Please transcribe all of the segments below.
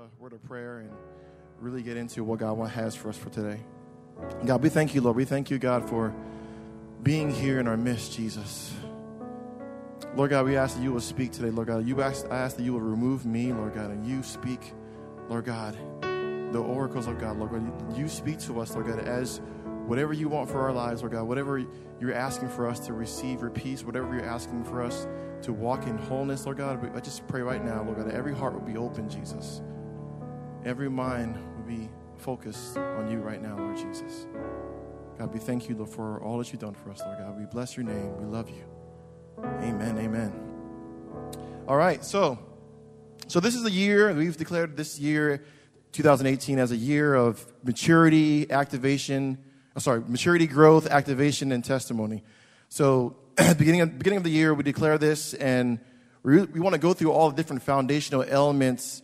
a word of prayer and really get into what God has for us for today. God, we thank you, Lord. We thank you, God, for being here in our midst, Jesus. Lord God, we ask that you will speak today, Lord God. You ask, I ask that you will remove me, Lord God, and you speak, Lord God, the oracles of God, Lord God. You speak to us, Lord God, as whatever you want for our lives, Lord God, whatever you're asking for us to receive your peace, whatever you're asking for us to walk in wholeness, Lord God, I just pray right now, Lord God, that every heart will be open, Jesus. Every mind will be focused on you right now, Lord Jesus. God, we thank you, Lord, for all that you've done for us, Lord God. We bless your name. We love you. Amen. Amen. All right, so so this is a year, we've declared this year, 2018, as a year of maturity, activation, oh, sorry, maturity, growth, activation, and testimony. So beginning of, beginning of the year, we declare this, and we, we want to go through all the different foundational elements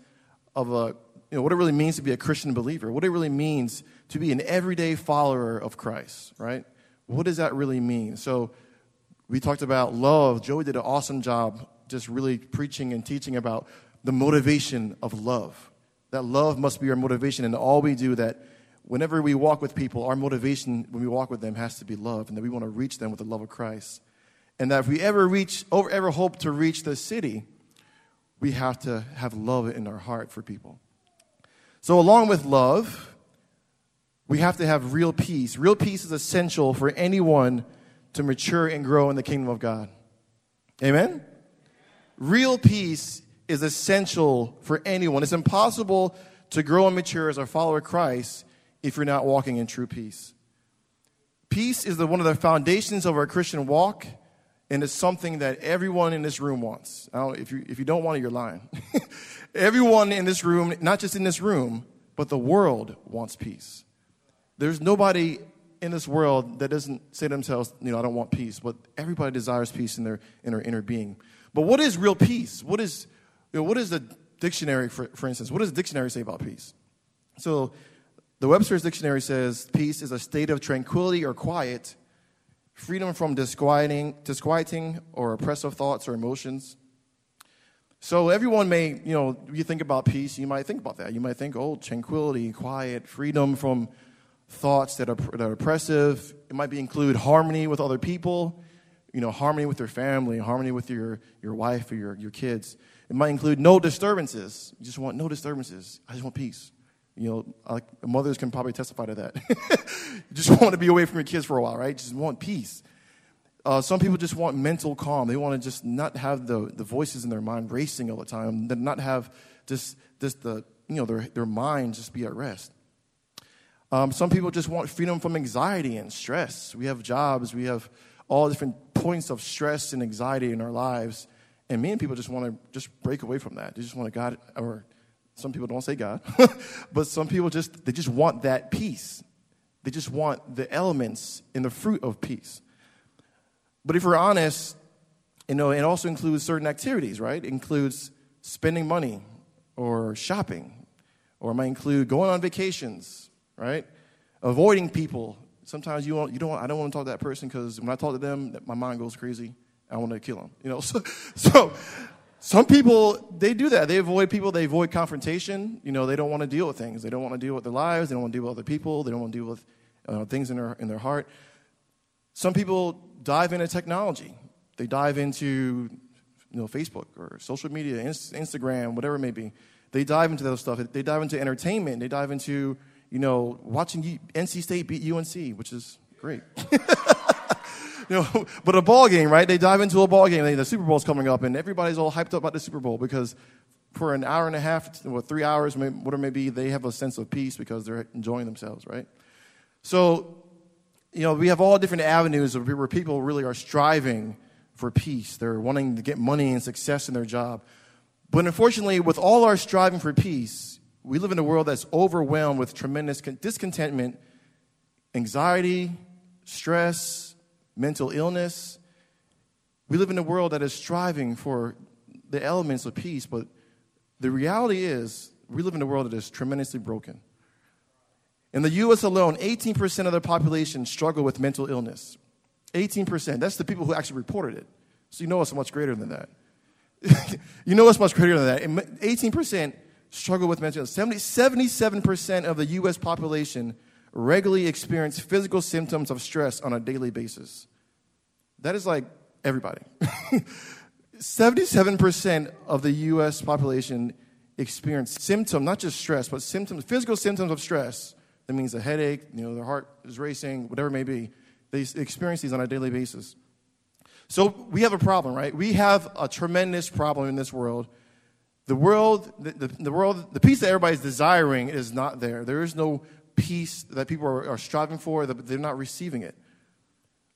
of a, you know, what it really means to be a Christian believer, what it really means to be an everyday follower of Christ, right? What does that really mean? So we talked about love. Joey did an awesome job just really preaching and teaching about the motivation of love. That love must be our motivation in all we do, that whenever we walk with people, our motivation when we walk with them has to be love, and that we want to reach them with the love of Christ. And that if we ever reach, ever hope to reach the city, we have to have love in our heart for people. So, along with love, we have to have real peace. Real peace is essential for anyone to mature and grow in the kingdom of God. Amen? Real peace is essential for anyone. It's impossible to grow and mature as a follower of Christ if you're not walking in true peace. Peace is the, one of the foundations of our Christian walk, and it's something that everyone in this room wants. if, you, if you don't want it, you're lying. everyone in this room, not just in this room, but the world wants peace. There's nobody in this world that doesn't say to themselves, you know, I don't want peace, but everybody desires peace in their, in their inner being. But what is real peace? What is, you know, what is the dictionary, for, for instance? What does the dictionary say about peace? So the Webster's Dictionary says peace is a state of tranquility or quiet, freedom from disquieting, disquieting or oppressive thoughts or emotions. So everyone may, you know, you think about peace, you might think about that. You might think, oh, tranquility, quiet, freedom from thoughts that are, that are oppressive. It might be include harmony with other people, you know, harmony with your family, harmony with your, your wife or your, your kids. It might include no disturbances. You just want no disturbances. I just want peace. You know, like mothers can probably testify to that. you just want to be away from your kids for a while, right? Just want peace. Uh, some people just want mental calm. They want to just not have the, the voices in their mind racing all the time, not have just, just the, you know, their, their mind just be at rest. Um, some people just want freedom from anxiety and stress. We have jobs, we have all different points of stress and anxiety in our lives. And many people just want to just break away from that. They just want to God, or some people don't say God, but some people just, they just want that peace. They just want the elements and the fruit of peace. But if we're honest, you know, it also includes certain activities, right? It includes spending money or shopping, or it might include going on vacations, right? Avoiding people. Sometimes you, want, you don't, I don't want to talk to that person because when I talk to them, my mind goes crazy. I want to kill them, you know? So, so some people, they do that. They avoid people, they avoid confrontation. You know, they don't want to deal with things. They don't want to deal with their lives. They don't want to deal with other people. They don't want to deal with uh, things in their, in their heart. Some people dive into technology. They dive into, you know, Facebook or social media, Instagram, whatever it may be. They dive into those stuff. They dive into entertainment. They dive into, you know, watching NC State beat UNC, which is great. you know, but a ball game, right? They dive into a ball game. The Super Bowl's coming up, and everybody's all hyped up about the Super Bowl because for an hour and a half, or three hours, whatever it may be, they have a sense of peace because they're enjoying themselves, right? So, you know, we have all different avenues where people really are striving for peace. They're wanting to get money and success in their job. But unfortunately, with all our striving for peace, we live in a world that's overwhelmed with tremendous discontentment, anxiety, stress, mental illness. We live in a world that is striving for the elements of peace, but the reality is we live in a world that is tremendously broken. In the US alone, 18% of the population struggle with mental illness. 18%. That's the people who actually reported it. So you know it's much greater than that. you know it's much greater than that. 18% struggle with mental illness. 70, 77% of the U.S. population regularly experience physical symptoms of stress on a daily basis. That is like everybody. 77% of the U.S. population experience symptoms, not just stress, but symptoms, physical symptoms of stress. That means a headache, you know, their heart is racing, whatever it may be. They experience these on a daily basis. So we have a problem, right? We have a tremendous problem in this world. The world, the, the, the world, the peace that everybody's desiring is not there. There is no peace that people are, are striving for, that they're not receiving it.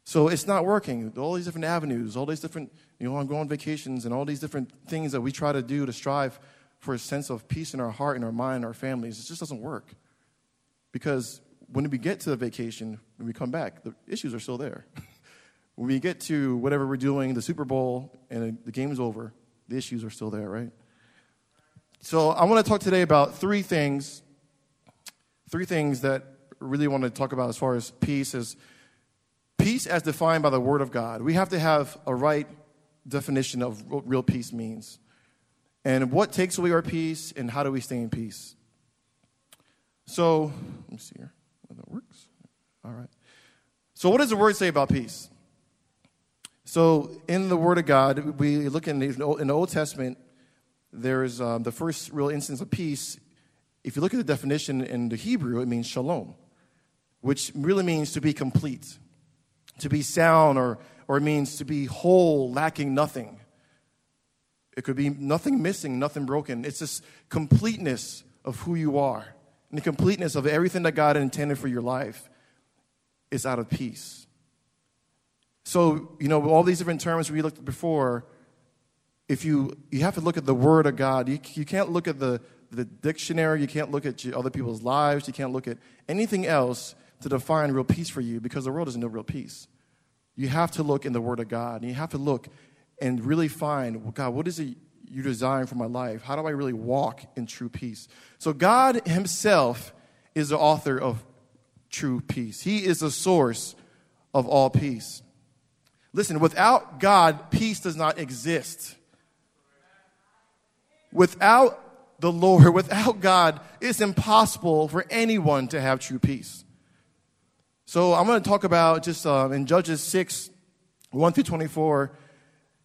So it's not working. All these different avenues, all these different, you know, I'm going on vacations and all these different things that we try to do to strive for a sense of peace in our heart, in our mind, our families, it just doesn't work. Because when we get to the vacation, when we come back, the issues are still there. when we get to whatever we're doing, the Super Bowl, and the game's over, the issues are still there, right? So I want to talk today about three things, three things that really want to talk about as far as peace is peace as defined by the Word of God. We have to have a right definition of what real peace means. And what takes away our peace, and how do we stay in peace? So, let me see here. That works. All right. So, what does the word say about peace? So, in the Word of God, we look in the, in the Old Testament, there's um, the first real instance of peace. If you look at the definition in the Hebrew, it means shalom, which really means to be complete, to be sound, or, or it means to be whole, lacking nothing. It could be nothing missing, nothing broken. It's this completeness of who you are and the completeness of everything that God intended for your life is out of peace. So, you know, all these different terms we looked at before, if you, you have to look at the Word of God. You, you can't look at the, the dictionary, you can't look at other people's lives, you can't look at anything else to define real peace for you because the world doesn't know real peace. You have to look in the Word of God, and you have to look and really find, well, God, what is it you design for my life? How do I really walk in true peace? So, God Himself is the author of true peace, He is the source of all peace. Listen, without God, peace does not exist. Without the Lord, without God, it's impossible for anyone to have true peace. So I'm going to talk about just uh, in Judges 6, 1 through 24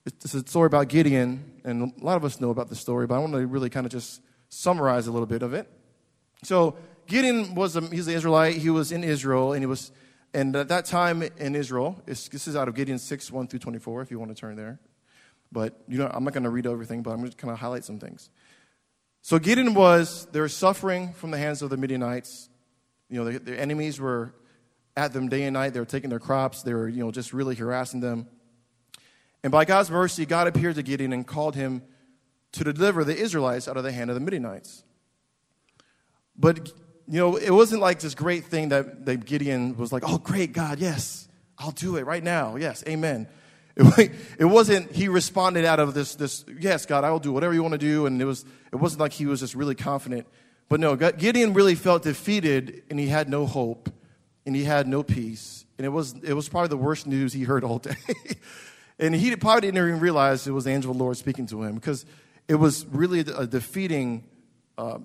it's a story about Gideon, and a lot of us know about the story, but I want to really kind of just summarize a little bit of it. So Gideon was a, he's an Israelite. He was in Israel, and he was, and at that time in Israel, this is out of Gideon six one through twenty four. If you want to turn there, but you know I'm not going to read everything, but I'm going to kind of highlight some things. So Gideon was they were suffering from the hands of the Midianites. You know, their, their enemies were at them day and night. They were taking their crops. They were you know just really harassing them. And by God's mercy, God appeared to Gideon and called him to deliver the Israelites out of the hand of the Midianites. But, you know, it wasn't like this great thing that, that Gideon was like, oh, great, God, yes, I'll do it right now. Yes, amen. It, wasn't, he responded out of this, this, yes, God, I will do whatever you want to do. And it, was, it wasn't like he was just really confident. But no, Gideon really felt defeated and he had no hope and he had no peace. And it was, it was probably the worst news he heard all day. And he probably didn't even realize it was the angel of the Lord speaking to him because it was really a defeating, uh,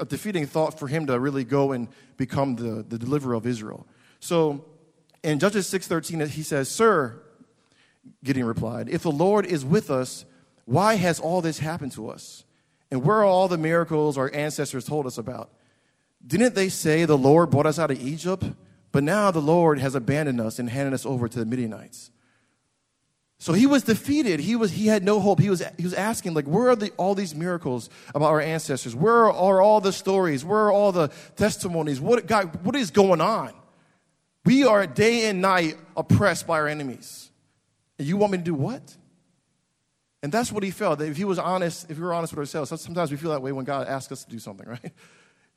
a defeating thought for him to really go and become the, the deliverer of Israel. So in Judges 6.13, he says, Sir, Gideon replied, if the Lord is with us, why has all this happened to us? And where are all the miracles our ancestors told us about? Didn't they say the Lord brought us out of Egypt? But now the Lord has abandoned us and handed us over to the Midianites. So he was defeated. He, was, he had no hope. He was, he was asking, like, where are the, all these miracles about our ancestors? Where are all the stories? Where are all the testimonies? What, God, what is going on? We are day and night oppressed by our enemies. You want me to do what? And that's what he felt. If he was honest, if we were honest with ourselves, sometimes we feel that way when God asks us to do something, right?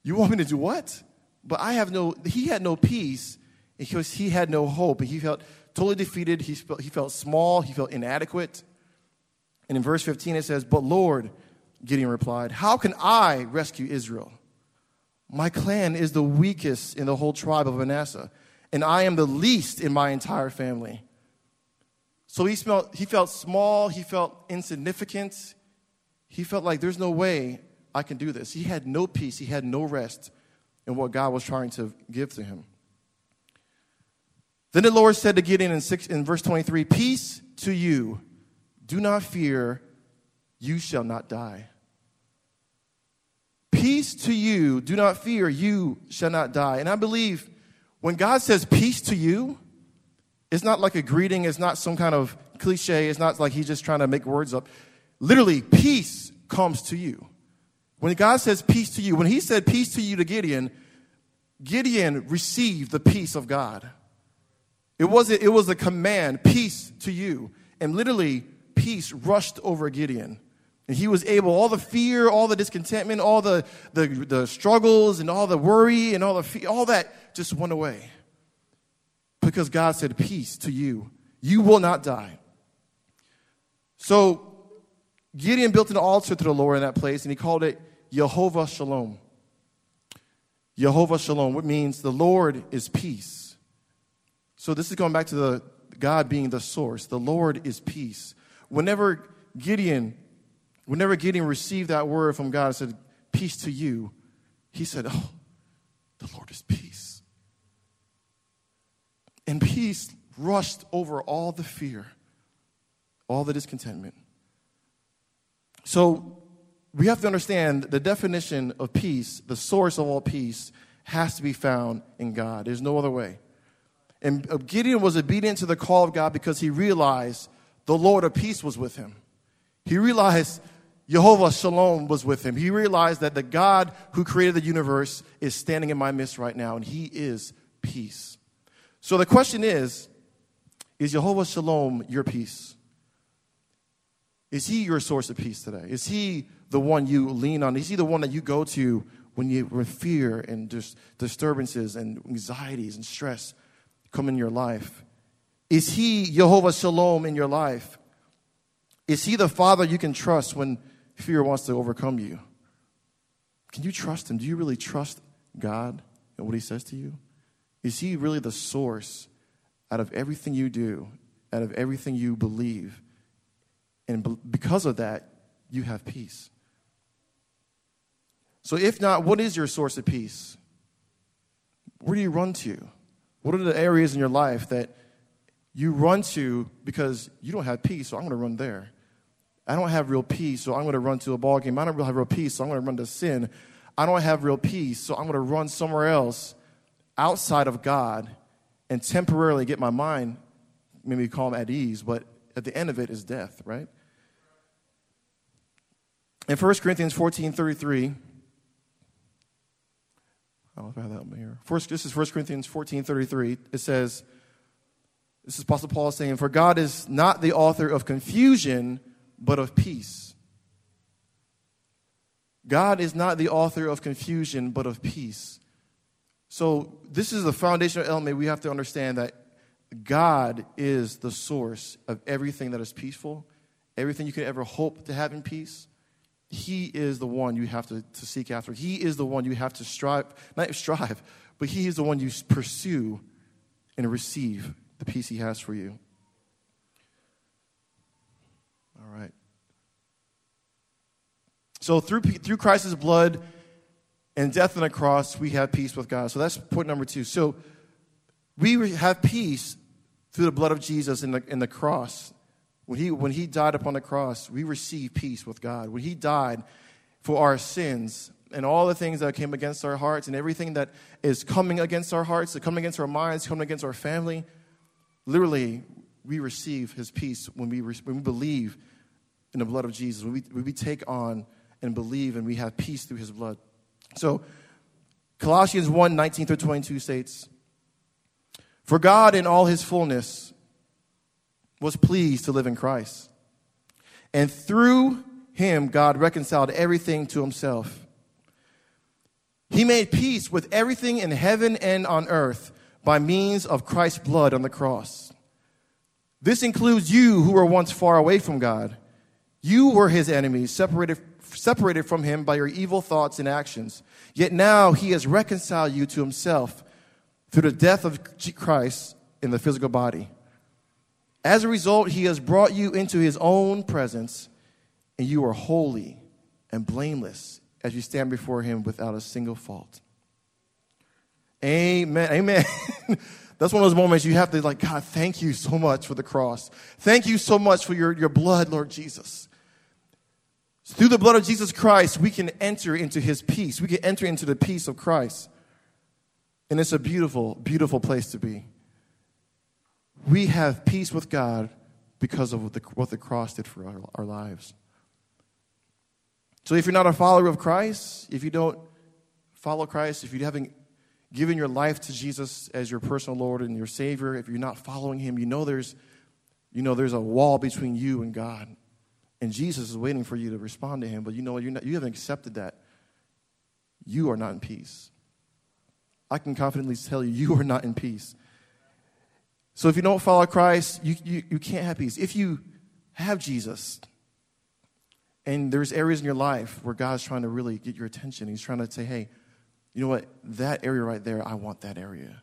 You want me to do what? But I have no, he had no peace because he had no hope. And he felt totally defeated. He felt, he felt small. He felt inadequate. And in verse 15, it says, But Lord, Gideon replied, How can I rescue Israel? My clan is the weakest in the whole tribe of Manasseh, and I am the least in my entire family. So he, smelled, he felt small. He felt insignificant. He felt like there's no way I can do this. He had no peace, he had no rest in what God was trying to give to him. Then the Lord said to Gideon in, six, in verse 23 Peace to you. Do not fear, you shall not die. Peace to you. Do not fear, you shall not die. And I believe when God says peace to you, it's not like a greeting, it's not some kind of cliche, it's not like he's just trying to make words up. Literally, peace comes to you. When God says peace to you, when he said peace to you to Gideon, Gideon received the peace of God. It was a, it was a command, peace to you. And literally, peace rushed over Gideon. And he was able, all the fear, all the discontentment, all the, the, the struggles, and all the worry, and all the fear, all that just went away. Because God said, Peace to you. You will not die. So Gideon built an altar to the Lord in that place, and he called it Jehovah Shalom. Jehovah Shalom, which means the Lord is peace. So this is going back to the God being the source. The Lord is peace. Whenever Gideon, whenever Gideon received that word from God, and said, Peace to you, he said, Oh, the Lord is peace. And peace rushed over all the fear, all the discontentment. So we have to understand the definition of peace, the source of all peace, has to be found in God. There's no other way. And Gideon was obedient to the call of God because he realized the Lord of peace was with him. He realized Jehovah Shalom was with him. He realized that the God who created the universe is standing in my midst right now, and he is peace. So the question is Is Jehovah Shalom your peace? Is he your source of peace today? Is he the one you lean on? Is he the one that you go to when you when fear and dis- disturbances and anxieties and stress come in your life? Is he Jehovah Shalom in your life? Is he the father you can trust when fear wants to overcome you? Can you trust him? Do you really trust God and what he says to you? Is he really the source out of everything you do, out of everything you believe? And because of that, you have peace. So, if not, what is your source of peace? Where do you run to? What are the areas in your life that you run to because you don't have peace, so I'm going to run there? I don't have real peace, so I'm going to run to a ball game. I don't really have real peace, so I'm going to run to sin. I don't have real peace, so I'm going to run somewhere else outside of God and temporarily get my mind, maybe calm at ease, but at the end of it is death, right? In 1 Corinthians 14 33, I don't know if I have that here. First, this is 1 Corinthians 14 33. It says, This is Apostle Paul saying, For God is not the author of confusion, but of peace. God is not the author of confusion, but of peace. So, this is the foundational element we have to understand that God is the source of everything that is peaceful, everything you could ever hope to have in peace. He is the one you have to, to seek after. He is the one you have to strive, not strive, but He is the one you pursue and receive the peace He has for you. All right. So through, through Christ's blood and death on the cross, we have peace with God. So that's point number two. So we have peace through the blood of Jesus in the, in the cross. When he, when he died upon the cross, we received peace with God. When he died for our sins and all the things that came against our hearts and everything that is coming against our hearts, that coming against our minds, coming against our family, literally, we receive his peace when we, when we believe in the blood of Jesus, when we, when we take on and believe and we have peace through his blood. So, Colossians 1 19 through 22 states, For God in all his fullness was pleased to live in Christ. And through him, God reconciled everything to himself. He made peace with everything in heaven and on earth by means of Christ's blood on the cross. This includes you who were once far away from God. You were his enemies, separated, separated from him by your evil thoughts and actions. Yet now he has reconciled you to himself through the death of Christ in the physical body as a result, he has brought you into his own presence, and you are holy and blameless as you stand before Him without a single fault. Amen. Amen. That's one of those moments you have to, like, God, thank you so much for the cross. Thank you so much for your, your blood, Lord Jesus. Through the blood of Jesus Christ, we can enter into His peace. We can enter into the peace of Christ. And it's a beautiful, beautiful place to be. We have peace with God because of what the, what the cross did for our, our lives. So if you're not a follower of Christ, if you don't follow Christ, if you haven't given your life to Jesus as your personal Lord and your Savior, if you're not following Him, you know there's, you know there's a wall between you and God. And Jesus is waiting for you to respond to Him, but you know you're not, you haven't accepted that. You are not in peace. I can confidently tell you, you are not in peace. So if you don't follow Christ, you, you, you can't have peace. If you have Jesus, and there's areas in your life where God's trying to really get your attention, He's trying to say, hey, you know what? That area right there, I want that area.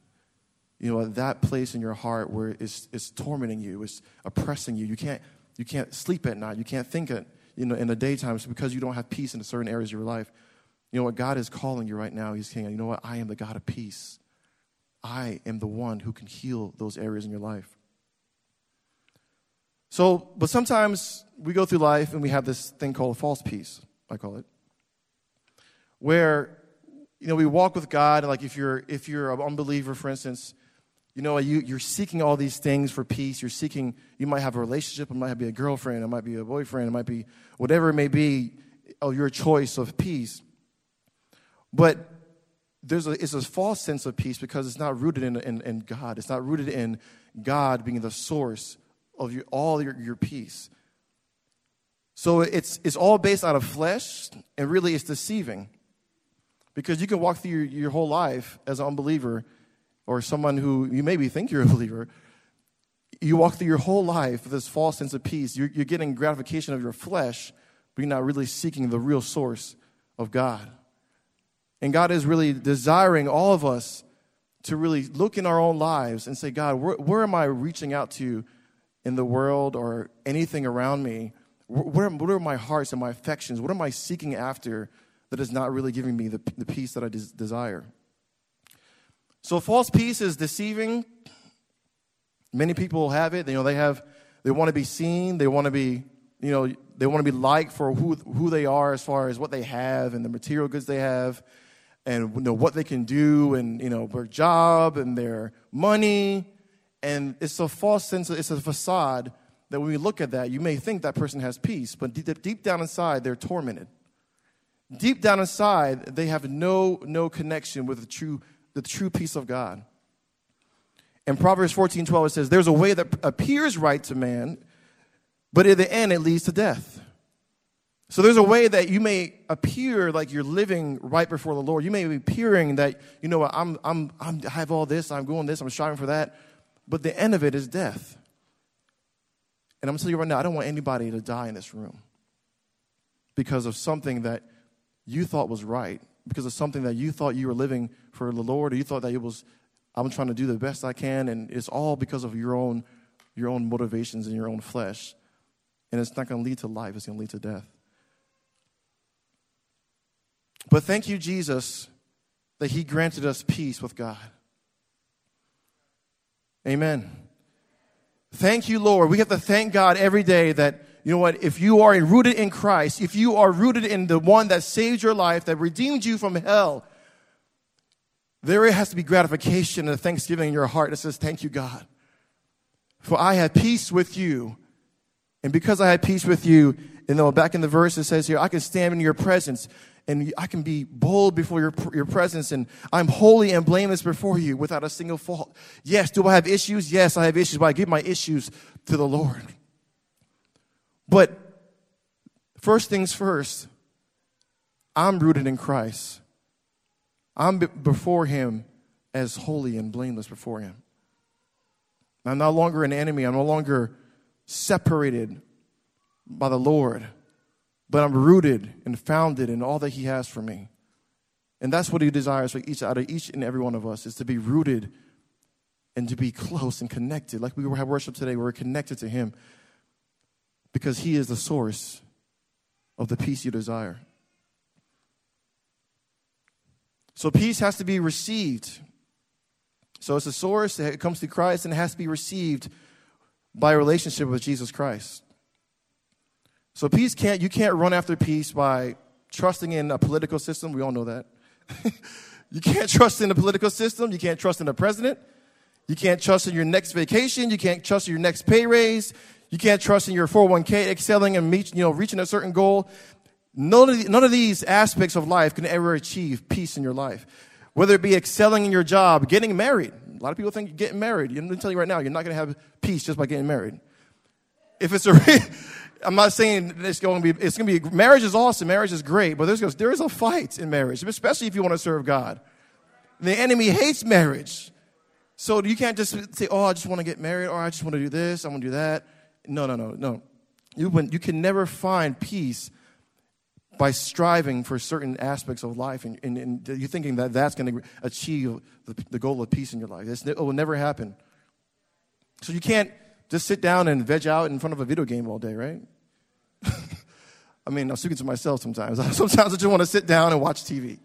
You know? That place in your heart where it's, it's tormenting you, it's oppressing you. You can't, you can't sleep at night. You can't think it, you know, in the daytime it's because you don't have peace in certain areas of your life. You know what? God is calling you right now. He's saying, you know what? I am the God of peace. I am the one who can heal those areas in your life. So, but sometimes we go through life and we have this thing called a false peace, I call it, where you know we walk with God. Like if you're if you're an unbeliever, for instance, you know you, you're seeking all these things for peace. You're seeking. You might have a relationship. It might be a girlfriend. It might be a boyfriend. It might be whatever it may be oh, of your choice of peace. But there's a, it's a false sense of peace because it's not rooted in, in, in God. It's not rooted in God being the source of your, all your, your peace. So it's, it's all based out of flesh, and really it's deceiving. Because you can walk through your, your whole life as an unbeliever or someone who you maybe think you're a believer. You walk through your whole life with this false sense of peace. You're, you're getting gratification of your flesh, but you're not really seeking the real source of God. And God is really desiring all of us to really look in our own lives and say, God, where, where am I reaching out to in the world or anything around me? Where, what are my hearts and my affections? What am I seeking after that is not really giving me the, the peace that I des- desire? So false peace is deceiving. Many people have it. You know, they have they want to be seen, they want to be, you know, they want to be liked for who who they are as far as what they have and the material goods they have and you know what they can do and you know their job and their money and it's a false sense it's a facade that when we look at that you may think that person has peace but deep, deep down inside they're tormented deep down inside they have no no connection with the true the true peace of god in proverbs 14 12 it says there's a way that appears right to man but in the end it leads to death so there's a way that you may appear like you're living right before the Lord. You may be appearing that, you know, I'm, I'm, I'm, I have all this, I'm going this, I'm striving for that. But the end of it is death. And I'm telling you right now, I don't want anybody to die in this room because of something that you thought was right, because of something that you thought you were living for the Lord, or you thought that it was, I'm trying to do the best I can, and it's all because of your own, your own motivations and your own flesh. And it's not going to lead to life, it's going to lead to death. But thank you, Jesus, that He granted us peace with God. Amen. Thank you, Lord. We have to thank God every day that, you know what, if you are rooted in Christ, if you are rooted in the one that saved your life, that redeemed you from hell, there has to be gratification and thanksgiving in your heart that says, Thank you, God. For I had peace with you. And because I had peace with you, and know, back in the verse it says here, I can stand in your presence and I can be bold before your, your presence, and I'm holy and blameless before you without a single fault. Yes, do I have issues? Yes, I have issues, but I give my issues to the Lord. But first things first, I'm rooted in Christ. I'm before Him as holy and blameless before Him. I'm no longer an enemy. I'm no longer separated by the Lord but I'm rooted and founded in all that He has for me. And that's what He desires for each out of each and every one of us is to be rooted and to be close and connected. Like we have worship today, we're connected to Him because He is the source of the peace you desire. So peace has to be received. So it's a source, it comes through Christ, and it has to be received by a relationship with Jesus Christ. So peace can't you can't run after peace by trusting in a political system. We all know that. you can't trust in the political system. You can't trust in the president. You can't trust in your next vacation. You can't trust in your next pay raise. You can't trust in your 401k excelling and meet, you know, reaching a certain goal. None of, the, none of these aspects of life can ever achieve peace in your life. Whether it be excelling in your job, getting married. A lot of people think getting married. I'm going to tell you right now, you're not going to have peace just by getting married. If it's a, I'm not saying it's going to be, it's going to be, marriage is awesome, marriage is great, but there's, there is a fight in marriage, especially if you want to serve God. The enemy hates marriage. So you can't just say, oh, I just want to get married, or I just want to do this, I want to do that. No, no, no, no. You, you can never find peace by striving for certain aspects of life, and, and, and you're thinking that that's going to achieve the, the, goal of peace in your life. It's, it will never happen. So you can't just sit down and veg out in front of a video game all day, right? I mean, I'm speaking to myself sometimes. sometimes I just want to sit down and watch TV.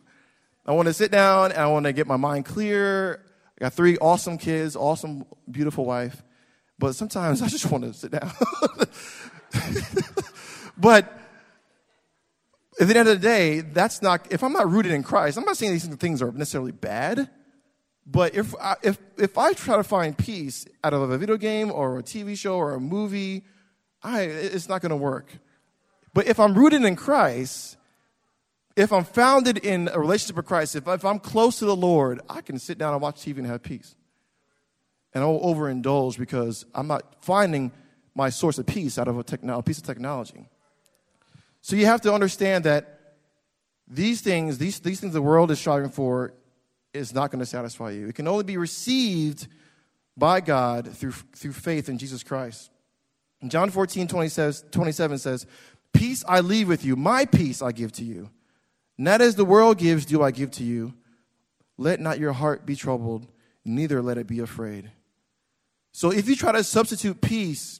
I want to sit down and I want to get my mind clear. I got three awesome kids, awesome, beautiful wife. But sometimes I just want to sit down. but at the end of the day, that's not, if I'm not rooted in Christ, I'm not saying these things are necessarily bad. But if I, if if I try to find peace out of a video game or a TV show or a movie, I it's not going to work. But if I'm rooted in Christ, if I'm founded in a relationship with Christ, if, if I'm close to the Lord, I can sit down and watch TV and have peace. And I'll overindulge because I'm not finding my source of peace out of a, a piece of technology. So you have to understand that these things, these, these things the world is striving for, is not going to satisfy you. It can only be received by God through, through faith in Jesus Christ. In John 14, 20 says, 27 says, Peace I leave with you, my peace I give to you. Not as the world gives, do I give to you. Let not your heart be troubled, neither let it be afraid. So if you try to substitute peace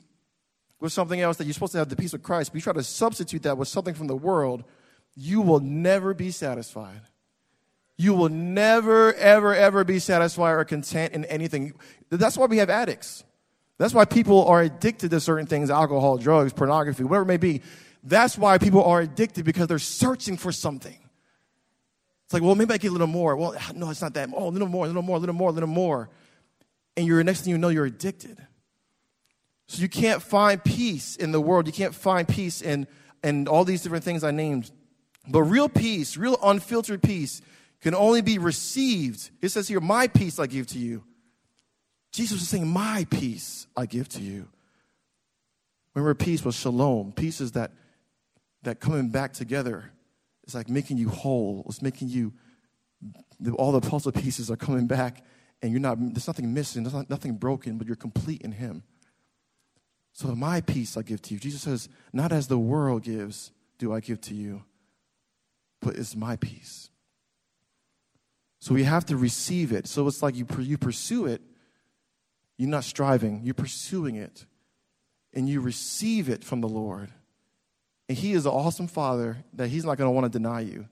with something else that you're supposed to have the peace of Christ, but you try to substitute that with something from the world, you will never be satisfied. You will never, ever, ever be satisfied or content in anything. That's why we have addicts. That's why people are addicted to certain things alcohol, drugs, pornography, whatever it may be. That's why people are addicted because they're searching for something. It's like, well, maybe I get a little more. Well, no, it's not that. Oh, a little more, a little more, a little more, a little more. And you're next thing you know, you're addicted. So you can't find peace in the world. You can't find peace in, in all these different things I named. But real peace, real unfiltered peace, can only be received. It says here, My peace I give to you. Jesus is saying, My peace I give to you. Remember, peace was shalom. Peace is that, that coming back together. It's like making you whole. It's making you, all the puzzle pieces are coming back, and you're not, there's nothing missing, there's not, nothing broken, but you're complete in Him. So, my peace I give to you. Jesus says, Not as the world gives, do I give to you, but it's my peace. So we have to receive it. So it's like you, you pursue it. You're not striving, you're pursuing it. And you receive it from the Lord. And He is an awesome Father that He's not going to want to deny you.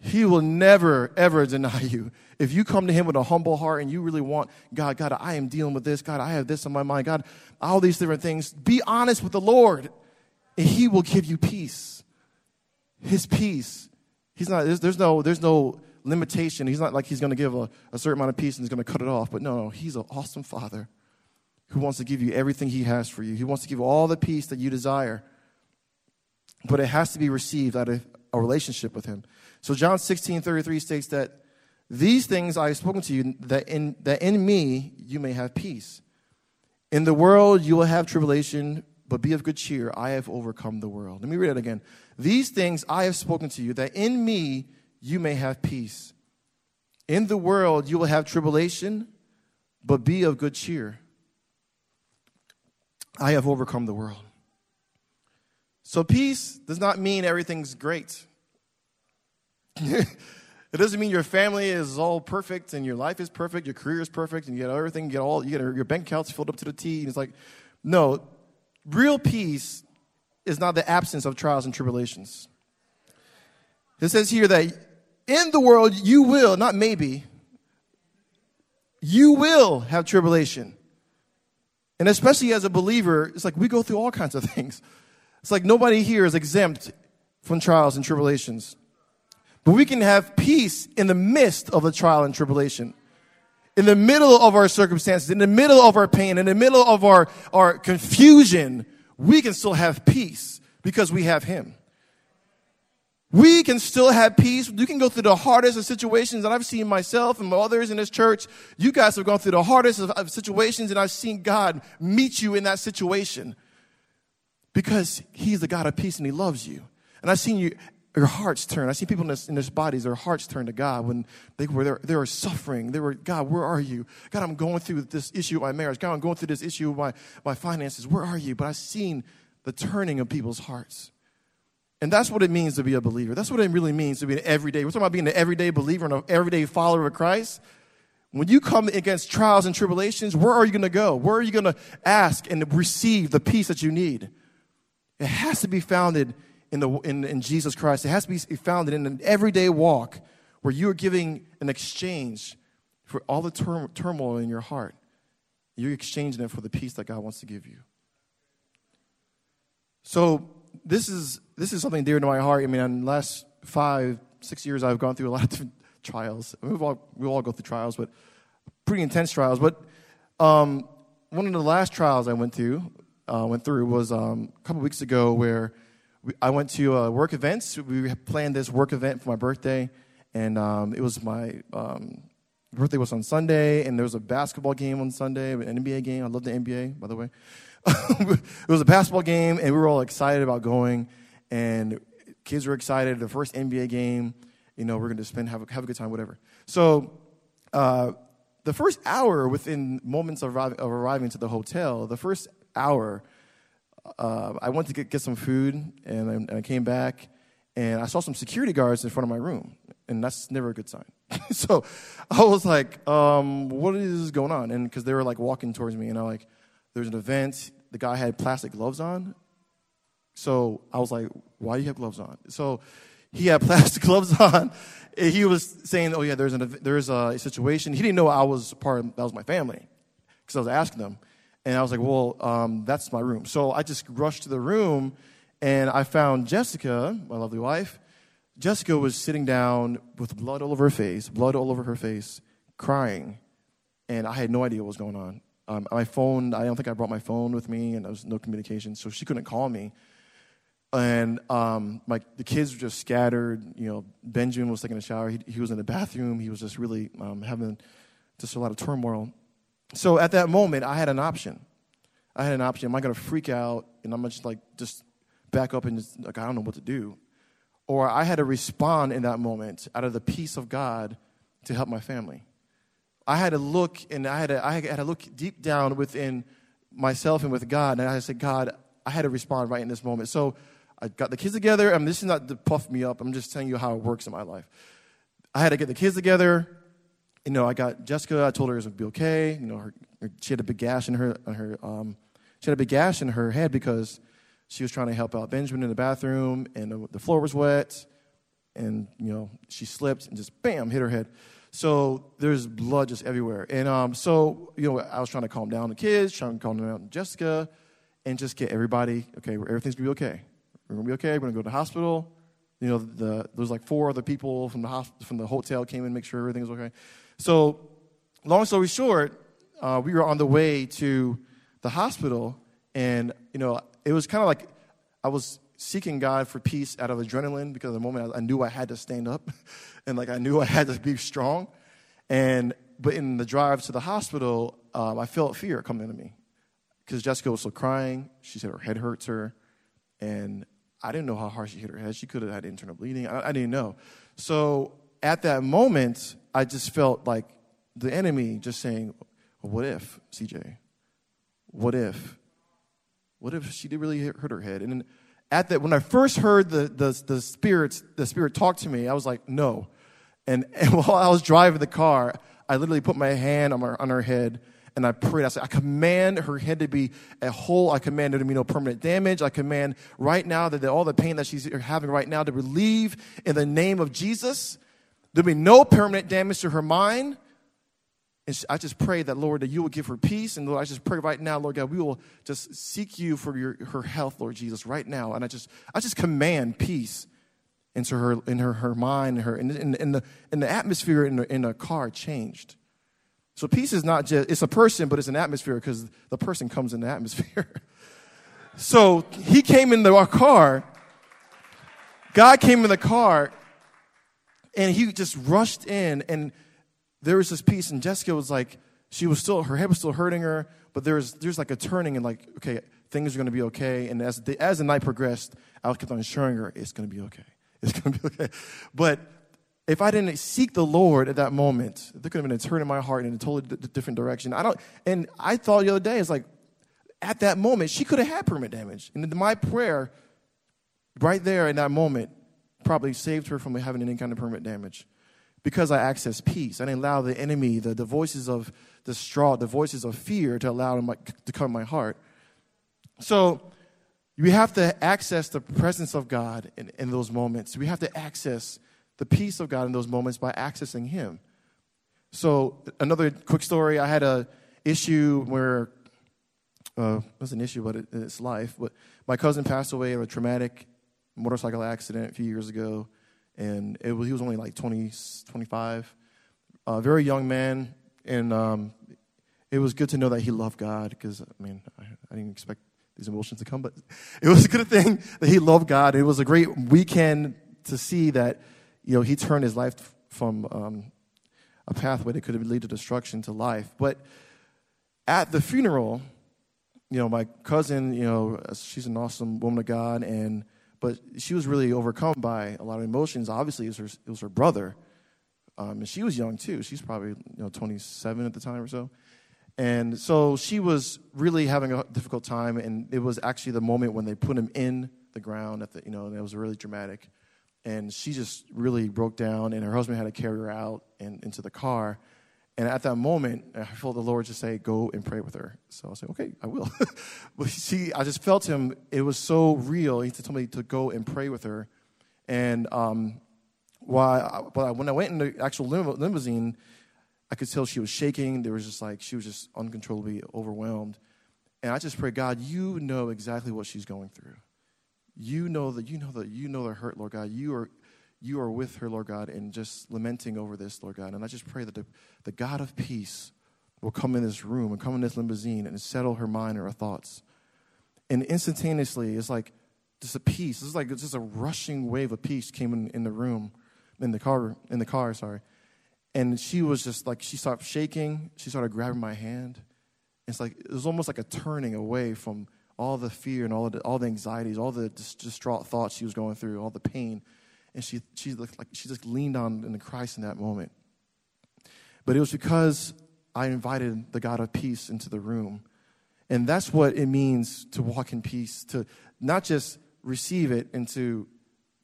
He will never, ever deny you. If you come to Him with a humble heart and you really want, God, God, I am dealing with this. God, I have this on my mind. God, all these different things. Be honest with the Lord, and He will give you peace. His peace. He's not, there's, there's no, there's no limitation. He's not like he's going to give a, a certain amount of peace and he's going to cut it off. But no, no, he's an awesome father who wants to give you everything he has for you. He wants to give you all the peace that you desire. But it has to be received out of a relationship with him. So John 16, 33 states that these things I have spoken to you, that in, that in me you may have peace. In the world you will have tribulation, but be of good cheer. I have overcome the world. Let me read it again. These things I have spoken to you, that in me you may have peace. In the world you will have tribulation, but be of good cheer. I have overcome the world. So, peace does not mean everything's great. it doesn't mean your family is all perfect and your life is perfect, your career is perfect, and you get everything, you get all, you get your bank accounts filled up to the T. And it's like, no, real peace is not the absence of trials and tribulations. It says here that in the world you will, not maybe, you will have tribulation. And especially as a believer, it's like we go through all kinds of things. It's like nobody here is exempt from trials and tribulations. But we can have peace in the midst of the trial and tribulation. In the middle of our circumstances, in the middle of our pain, in the middle of our, our confusion, we can still have peace because we have Him. We can still have peace. You can go through the hardest of situations, and I've seen myself and others in this church. You guys have gone through the hardest of, of situations, and I've seen God meet you in that situation because He's the God of peace and He loves you. And I've seen you, your hearts turn. I see people in this, in this bodies, their hearts turn to God when they were there, they were suffering. They were, God, where are you? God, I'm going through this issue of my marriage. God, I'm going through this issue of my, my finances. Where are you? But I've seen the turning of people's hearts. And that's what it means to be a believer. That's what it really means to be an everyday. We're talking about being an everyday believer and an everyday follower of Christ. When you come against trials and tribulations, where are you going to go? Where are you going to ask and receive the peace that you need? It has to be founded in, the, in, in Jesus Christ. It has to be founded in an everyday walk where you are giving an exchange for all the tur- turmoil in your heart. You're exchanging it for the peace that God wants to give you. So this is this is something dear to my heart. I mean, in the last five, six years, I've gone through a lot of different trials. We've all we all go through trials, but pretty intense trials. But um, one of the last trials I went through uh, went through was um, a couple weeks ago, where I went to a work event. We planned this work event for my birthday, and um, it was my um, birthday was on Sunday, and there was a basketball game on Sunday, an NBA game. I love the NBA, by the way. it was a basketball game, and we were all excited about going. And kids were excited. The first NBA game, you know, we're going to spend have a, have a good time, whatever. So, uh, the first hour, within moments of arriving, of arriving to the hotel, the first hour, uh, I went to get, get some food, and I, and I came back, and I saw some security guards in front of my room, and that's never a good sign. so I was like, um, "What is going on?" And because they were like walking towards me, and I like, "There's an event the guy had plastic gloves on. So I was like, why do you have gloves on? So he had plastic gloves on. He was saying, oh, yeah, there's, an, there's a situation. He didn't know I was part of, that was my family because I was asking them. And I was like, well, um, that's my room. So I just rushed to the room and I found Jessica, my lovely wife. Jessica was sitting down with blood all over her face, blood all over her face, crying. And I had no idea what was going on. Um, my phone, I don't think I brought my phone with me, and there was no communication, so she couldn't call me. And um, my, the kids were just scattered. You know, Benjamin was taking a shower. He, he was in the bathroom. He was just really um, having just a lot of turmoil. So at that moment, I had an option. I had an option. Am I going to freak out and I'm just like just back up and just like I don't know what to do, or I had to respond in that moment out of the peace of God to help my family. I had to look and I had to, I had to look deep down within myself and with God. And I said, God, I had to respond right in this moment. So I got the kids together. I mean, this is not to puff me up. I'm just telling you how it works in my life. I had to get the kids together. You know, I got Jessica. I told her it would be okay. You know, her, she had a big gash in her, on her um, she had a big gash in her head because she was trying to help out Benjamin in the bathroom, and the, the floor was wet, and you know, she slipped and just bam hit her head. So there's blood just everywhere. And um, so, you know, I was trying to calm down the kids, trying to calm down Jessica, and just get everybody, okay, everything's gonna be okay. We're gonna be okay. We're gonna go to the hospital. You know, the, there's like four other people from the hospital, from the hotel came in, make sure everything was okay. So, long story short, uh, we were on the way to the hospital, and you know, it was kind of like I was seeking God for peace out of adrenaline because the moment I, I knew I had to stand up and like I knew I had to be strong. And but in the drive to the hospital, um, I felt fear coming to me because Jessica was still crying. She said her head hurts her, and I didn't know how hard she hit her head. She could have had internal bleeding. I, I didn't know. So at that moment, I just felt like the enemy just saying, well, "What if, CJ? What if? What if she did really hurt her head?" And at that, when I first heard the, the, the, spirit, the spirit talk to me, I was like, no. And, and while I was driving the car, I literally put my hand on, my, on her head and I prayed. I said, I command her head to be a whole. I command there to be no permanent damage. I command right now that all the pain that she's having right now to relieve in the name of Jesus. There'll be no permanent damage to her mind. And I just pray that, Lord, that you will give her peace. And Lord, I just pray right now, Lord God, we will just seek you for your, her health, Lord Jesus, right now. And I just, I just command peace into her, in her, her mind, her, in, in, in the, in the atmosphere in the, in the car changed. So peace is not just, it's a person, but it's an atmosphere because the person comes in the atmosphere. so he came in the our car. God came in the car and he just rushed in and there was this peace and Jessica was like, she was still, her head was still hurting her, but there's, there's like a turning and like, okay, things are going to be okay. And as the, as the night progressed, I kept on assuring her, it's going to be okay. It's going to be okay. But if I didn't seek the Lord at that moment, there could have been a turn in my heart in a totally d- different direction. I don't, and I thought the other day, it's like, at that moment, she could have had permanent damage. And my prayer, right there in that moment, probably saved her from having any kind of permanent damage because I accessed peace. I didn't allow the enemy, the, the voices of distraught, the voices of fear to allow them to come my heart. So we have to access the presence of God in, in those moments. We have to access the peace of God in those moments by accessing Him. So another quick story: I had a issue where uh, it was an issue, but it, it's life. But my cousin passed away in a traumatic motorcycle accident a few years ago, and it was, he was only like 20, 25, a very young man, and um, it was good to know that he loved God because I mean I, I, didn't expect these emotions to come, but it was a good thing that he loved God. It was a great weekend to see that you know he turned his life from um, a pathway that could have lead to destruction to life. But at the funeral, you know, my cousin, you know, she's an awesome woman of God, and but she was really overcome by a lot of emotions. Obviously, it was her, it was her brother, um, and she was young too. She's probably you know 27 at the time or so, and so she was really having a difficult time. And it was actually the moment when they put him in the ground at the you know, and it was really dramatic. And she just really broke down, and her husband had to carry her out and into the car. And at that moment, I felt the Lord just say, "Go and pray with her." So I said, "Okay, I will." but see, I just felt him. It was so real. He told me to go and pray with her. And um, while I, when I went in the actual limousine, I could tell she was shaking. There was just like she was just uncontrollably overwhelmed. And I just pray, God, you know exactly what she's going through. You know that you know that you know the hurt, Lord God. You are you are with her, Lord God, and just lamenting over this, Lord God. And I just pray that the, the God of peace will come in this room and come in this limousine and settle her mind and her thoughts. And instantaneously, it's like just a peace. It's like just a rushing wave of peace came in, in the room, in the car, in the car, sorry. And she was just like, she started shaking. She started grabbing my hand. It's like, it was almost like a turning away from all the fear and all the, all the anxieties, all the distraught thoughts she was going through, all the pain and she, she looked like she just leaned on in Christ in that moment. But it was because I invited the God of peace into the room. And that's what it means to walk in peace, to not just receive it and to,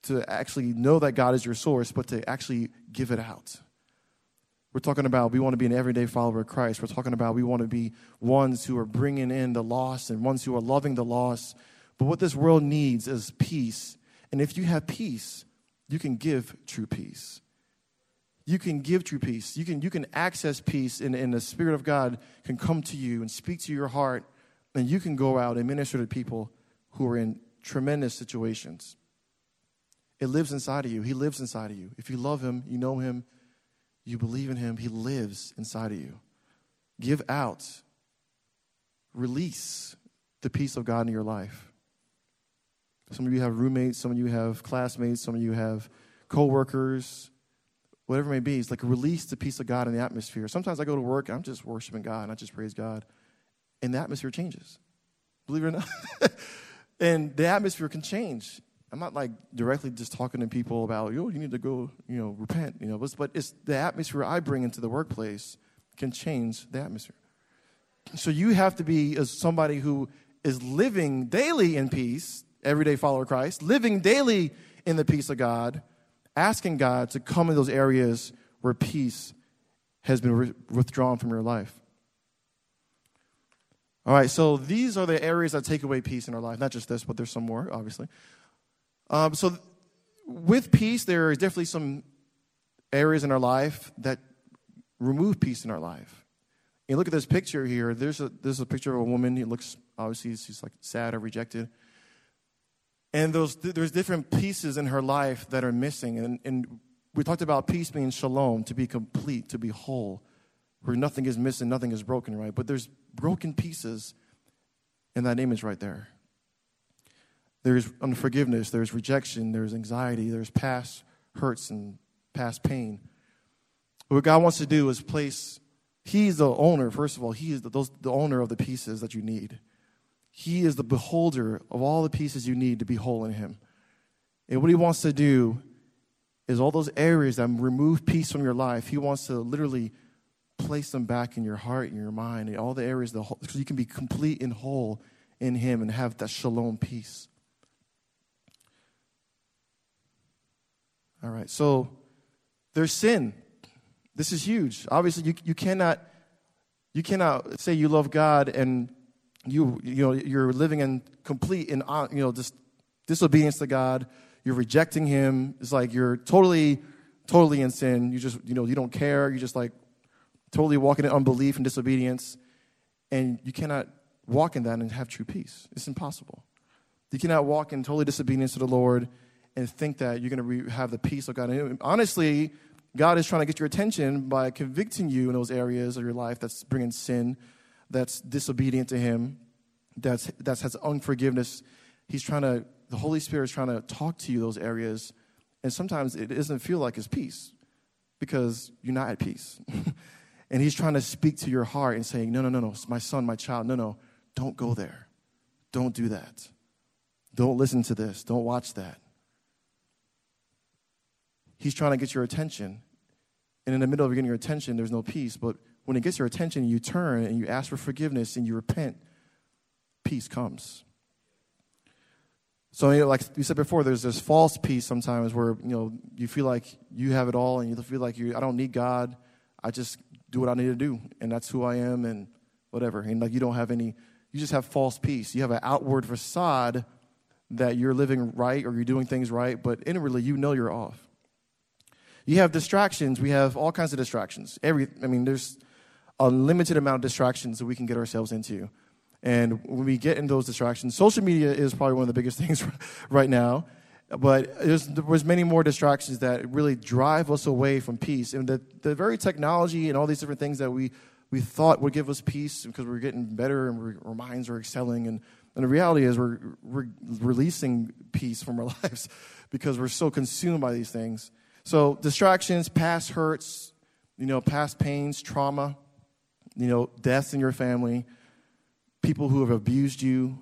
to actually know that God is your source, but to actually give it out. We're talking about we want to be an everyday follower of Christ. We're talking about we want to be ones who are bringing in the lost and ones who are loving the lost. But what this world needs is peace. And if you have peace, you can give true peace. You can give true peace. You can, you can access peace, and, and the Spirit of God can come to you and speak to your heart, and you can go out and minister to people who are in tremendous situations. It lives inside of you. He lives inside of you. If you love Him, you know Him, you believe in Him, He lives inside of you. Give out, release the peace of God in your life. Some of you have roommates, some of you have classmates, some of you have coworkers, whatever it may be. It's like release the peace of God in the atmosphere. Sometimes I go to work I'm just worshiping God and I just praise God, and the atmosphere changes. Believe it or not. and the atmosphere can change. I'm not like directly just talking to people about, yo, you need to go, you know, repent, you know, but, but it's the atmosphere I bring into the workplace can change the atmosphere. So you have to be as somebody who is living daily in peace everyday follower Christ, living daily in the peace of God, asking God to come in those areas where peace has been re- withdrawn from your life. All right, so these are the areas that take away peace in our life. Not just this, but there's some more, obviously. Um, so, with peace, there is definitely some areas in our life that remove peace in our life. And look at this picture here. There's a, there's a picture of a woman. He looks, obviously, she's like sad or rejected. And those, there's different pieces in her life that are missing. And, and we talked about peace being shalom, to be complete, to be whole, where nothing is missing, nothing is broken, right? But there's broken pieces in that image right there. There's unforgiveness, there's rejection, there's anxiety, there's past hurts and past pain. What God wants to do is place, He's the owner, first of all, He is the, those, the owner of the pieces that you need. He is the beholder of all the pieces you need to be whole in Him. And what He wants to do is all those areas that remove peace from your life, He wants to literally place them back in your heart and your mind, and all the areas, whole, so you can be complete and whole in Him and have that shalom peace. All right, so there's sin. This is huge. Obviously, you, you cannot you cannot say you love God and you you know you're living in complete and uh, you know just disobedience to God. You're rejecting Him. It's like you're totally totally in sin. You just you know you don't care. You're just like totally walking in unbelief and disobedience, and you cannot walk in that and have true peace. It's impossible. You cannot walk in totally disobedience to the Lord and think that you're going to have the peace of God. And honestly, God is trying to get your attention by convicting you in those areas of your life that's bringing sin, that's disobedient to Him, that's that has unforgiveness. He's trying to. The Holy Spirit is trying to talk to you those areas, and sometimes it doesn't feel like it's peace because you're not at peace. and He's trying to speak to your heart and saying, "No, no, no, no, my son, my child, no, no, don't go there, don't do that, don't listen to this, don't watch that." He's trying to get your attention. And in the middle of getting your attention, there's no peace. But when it gets your attention, you turn and you ask for forgiveness and you repent, peace comes. So, you know, like we said before, there's this false peace sometimes where you know you feel like you have it all, and you feel like you I don't need God. I just do what I need to do, and that's who I am, and whatever. And like you don't have any, you just have false peace. You have an outward facade that you're living right or you're doing things right, but inwardly you know you're off. You have distractions. We have all kinds of distractions. Every, I mean, there's a limited amount of distractions that we can get ourselves into. And when we get in those distractions, social media is probably one of the biggest things right now. But there's, there's many more distractions that really drive us away from peace. And the, the very technology and all these different things that we, we thought would give us peace because we're getting better and our minds are excelling. And, and the reality is we're, we're releasing peace from our lives because we're so consumed by these things. So, distractions, past hurts, you know, past pains, trauma, you know, deaths in your family, people who have abused you,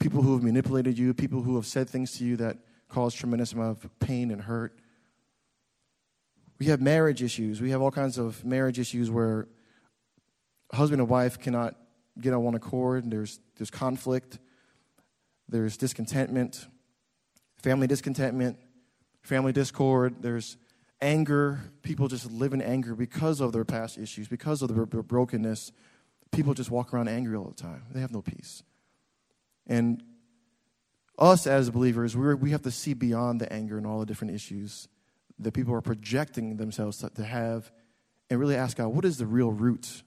people who have manipulated you, people who have said things to you that cause tremendous amount of pain and hurt. We have marriage issues. We have all kinds of marriage issues where husband and wife cannot get on one accord. There's, there's conflict. There's discontentment, family discontentment, family discord, there's anger. People just live in anger because of their past issues, because of their brokenness. People just walk around angry all the time. They have no peace. And us as believers, we we have to see beyond the anger and all the different issues that people are projecting themselves to, to have and really ask God, what is the real root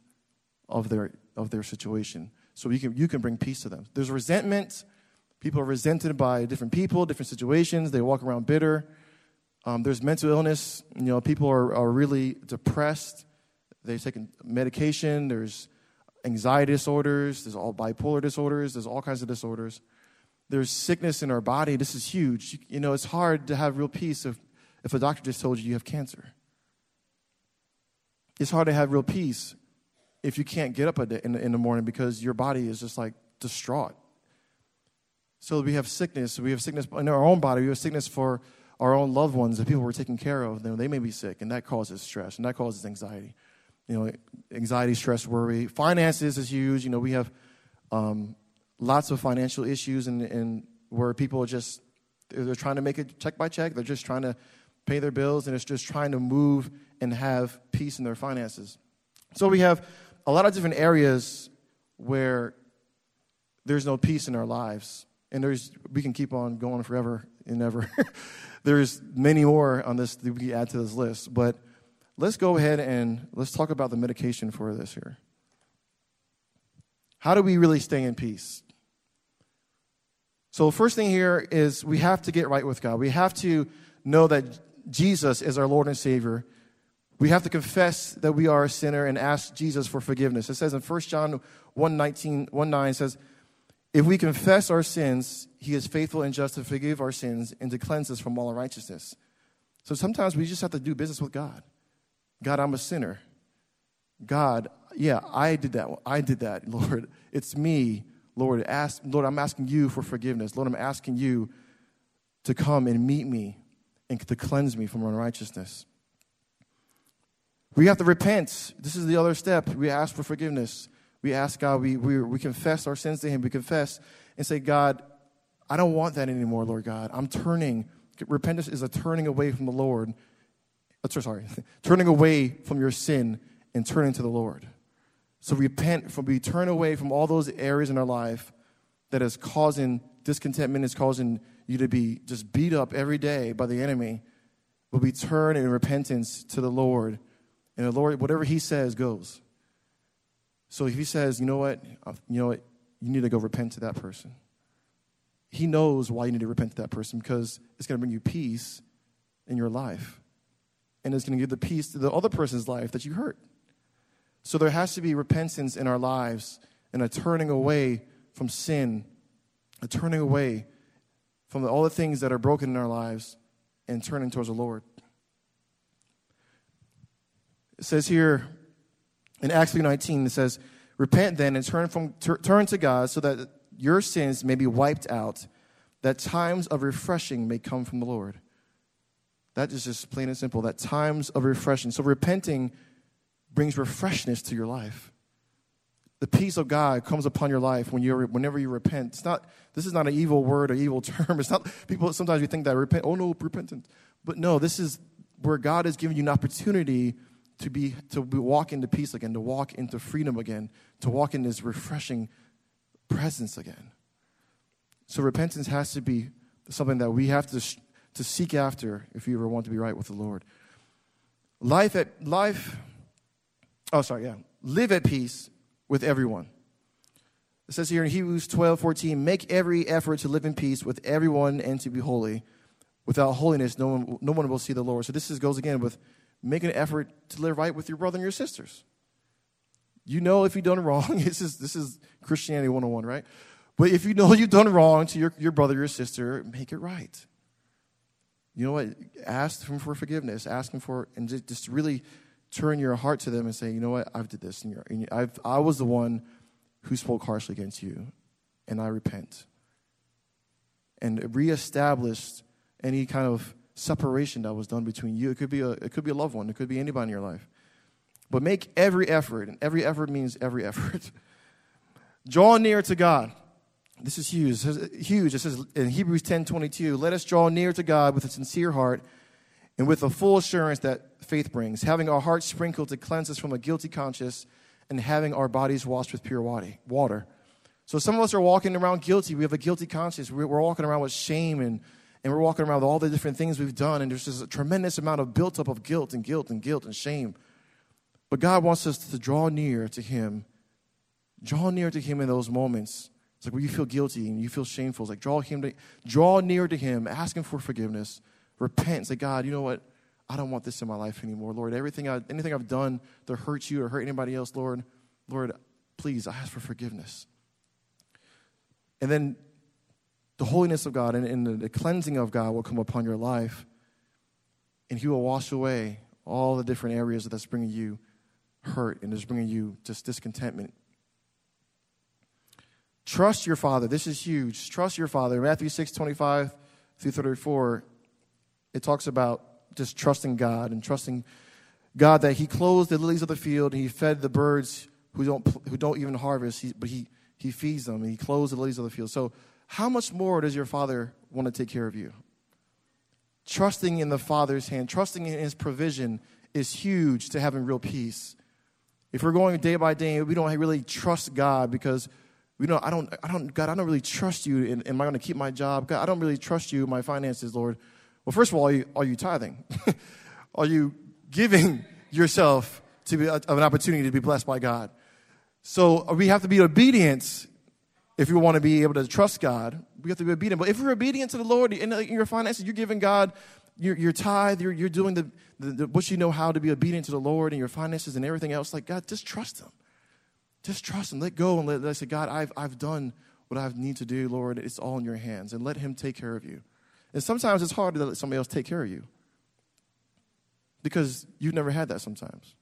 of their, of their situation? So you can, you can bring peace to them. There's resentment. People are resented by different people, different situations. They walk around bitter. Um, there's mental illness. You know, people are, are really depressed. They've taken medication. There's anxiety disorders. There's all bipolar disorders. There's all kinds of disorders. There's sickness in our body. This is huge. You, know, it's hard to have real peace if, if a doctor just told you you have cancer. It's hard to have real peace if you can't get up in in the morning because your body is just like distraught. So we have sickness. We have sickness in our own body. We have sickness for our own loved ones, the people we're taking care of, they may be sick, and that causes stress, and that causes anxiety. You know, anxiety, stress, worry. Finances is huge. You know, we have um, lots of financial issues, and, and where people are just they're trying to make it check by check. They're just trying to pay their bills, and it's just trying to move and have peace in their finances. So we have a lot of different areas where there's no peace in our lives, and there's we can keep on going forever and ever. there's many more on this that we add to this list. But let's go ahead and let's talk about the medication for this here. How do we really stay in peace? So, the first thing here is we have to get right with God. We have to know that Jesus is our Lord and Savior. We have to confess that we are a sinner and ask Jesus for forgiveness. It says in 1 John 1 19, 1 9 says, If we confess our sins, he is faithful and just to forgive our sins and to cleanse us from all unrighteousness. So sometimes we just have to do business with God. God, I'm a sinner. God, yeah, I did that. I did that, Lord. It's me. Lord, ask, Lord, I'm asking you for forgiveness. Lord, I'm asking you to come and meet me and to cleanse me from unrighteousness. We have to repent. This is the other step. We ask for forgiveness. We ask God, we, we, we confess our sins to Him. We confess and say, God, I don't want that anymore, Lord God. I'm turning. Repentance is a turning away from the Lord. Uh, sorry, turning away from your sin and turning to the Lord. So repent from we turn away from all those areas in our life that is causing discontentment, is causing you to be just beat up every day by the enemy. But we turn in repentance to the Lord. And the Lord, whatever He says, goes. So if He says, you know what, uh, you know what, you need to go repent to that person. He knows why you need to repent to that person because it's going to bring you peace in your life. And it's going to give the peace to the other person's life that you hurt. So there has to be repentance in our lives and a turning away from sin, a turning away from all the things that are broken in our lives and turning towards the Lord. It says here in Acts 3:19 it says, "Repent then and turn from turn to God so that your sins may be wiped out, that times of refreshing may come from the Lord." That is just plain and simple. That times of refreshing. So repenting brings refreshness to your life. The peace of God comes upon your life when you whenever you repent. It's not this is not an evil word or evil term. It's not people sometimes we think that repent, oh no, repentance. But no, this is where God is giving you an opportunity to be to be, walk into peace again, to walk into freedom again, to walk in this refreshing presence again. So repentance has to be something that we have to to seek after if you ever want to be right with the Lord. Life at life Oh, sorry, yeah. Live at peace with everyone. It says here in Hebrews 12, 14, make every effort to live in peace with everyone and to be holy. Without holiness, no one, no one will see the Lord. So this is, goes again with making an effort to live right with your brother and your sisters. You know if you've done wrong, this is, this is Christianity 101, right? But if you know you've done wrong to your, your brother your sister, make it right. You know what? Ask them for forgiveness. Ask them for, and just, just really turn your heart to them and say, you know what, I've did this, and, and I've, I was the one who spoke harshly against you, and I repent. And reestablished any kind of separation that was done between you. It could be a, it could be a loved one. It could be anybody in your life. But make every effort, and every effort means every effort. draw near to God. This is huge. huge. It says in Hebrews 10 22, let us draw near to God with a sincere heart and with the full assurance that faith brings, having our hearts sprinkled to cleanse us from a guilty conscience, and having our bodies washed with pure water. So some of us are walking around guilty. We have a guilty conscience. We're walking around with shame and, and we're walking around with all the different things we've done. And there's just a tremendous amount of built up of guilt and guilt and guilt and shame. But God wants us to draw near to Him. Draw near to Him in those moments. It's like when you feel guilty and you feel shameful. It's like draw him to, draw near to Him, ask Him for forgiveness, repent, say, God, you know what? I don't want this in my life anymore. Lord, everything I, anything I've done to hurt you or hurt anybody else, Lord, Lord, please, I ask for forgiveness. And then the holiness of God and, and the cleansing of God will come upon your life, and He will wash away all the different areas that's bringing you hurt and is bringing you just discontentment. Trust your Father. This is huge. Trust your Father. Matthew 6 25 through 34, it talks about just trusting God and trusting God that He clothes the lilies of the field and He fed the birds who don't, who don't even harvest, he, but he, he feeds them and He clothes the lilies of the field. So, how much more does your Father want to take care of you? Trusting in the Father's hand, trusting in His provision is huge to having real peace. If we're going day by day, we don't really trust God because we don't, I don't, I don't, God, I don't really trust you. And am I going to keep my job? God, I don't really trust you, my finances, Lord. Well, first of all, are you, are you tithing? are you giving yourself to be, of an opportunity to be blessed by God? So we have to be obedient if you want to be able to trust God. We have to be obedient. But if you're obedient to the Lord in your finances, you're giving God your, your tithe, you're, you're doing the, the, the, what you know how to be obedient to the Lord and your finances and everything else. Like, God, just trust Him. Just trust Him. Let go and let, let say, God, I've, I've done what I need to do, Lord. It's all in your hands. And let Him take care of you. And sometimes it's hard to let somebody else take care of you because you've never had that sometimes.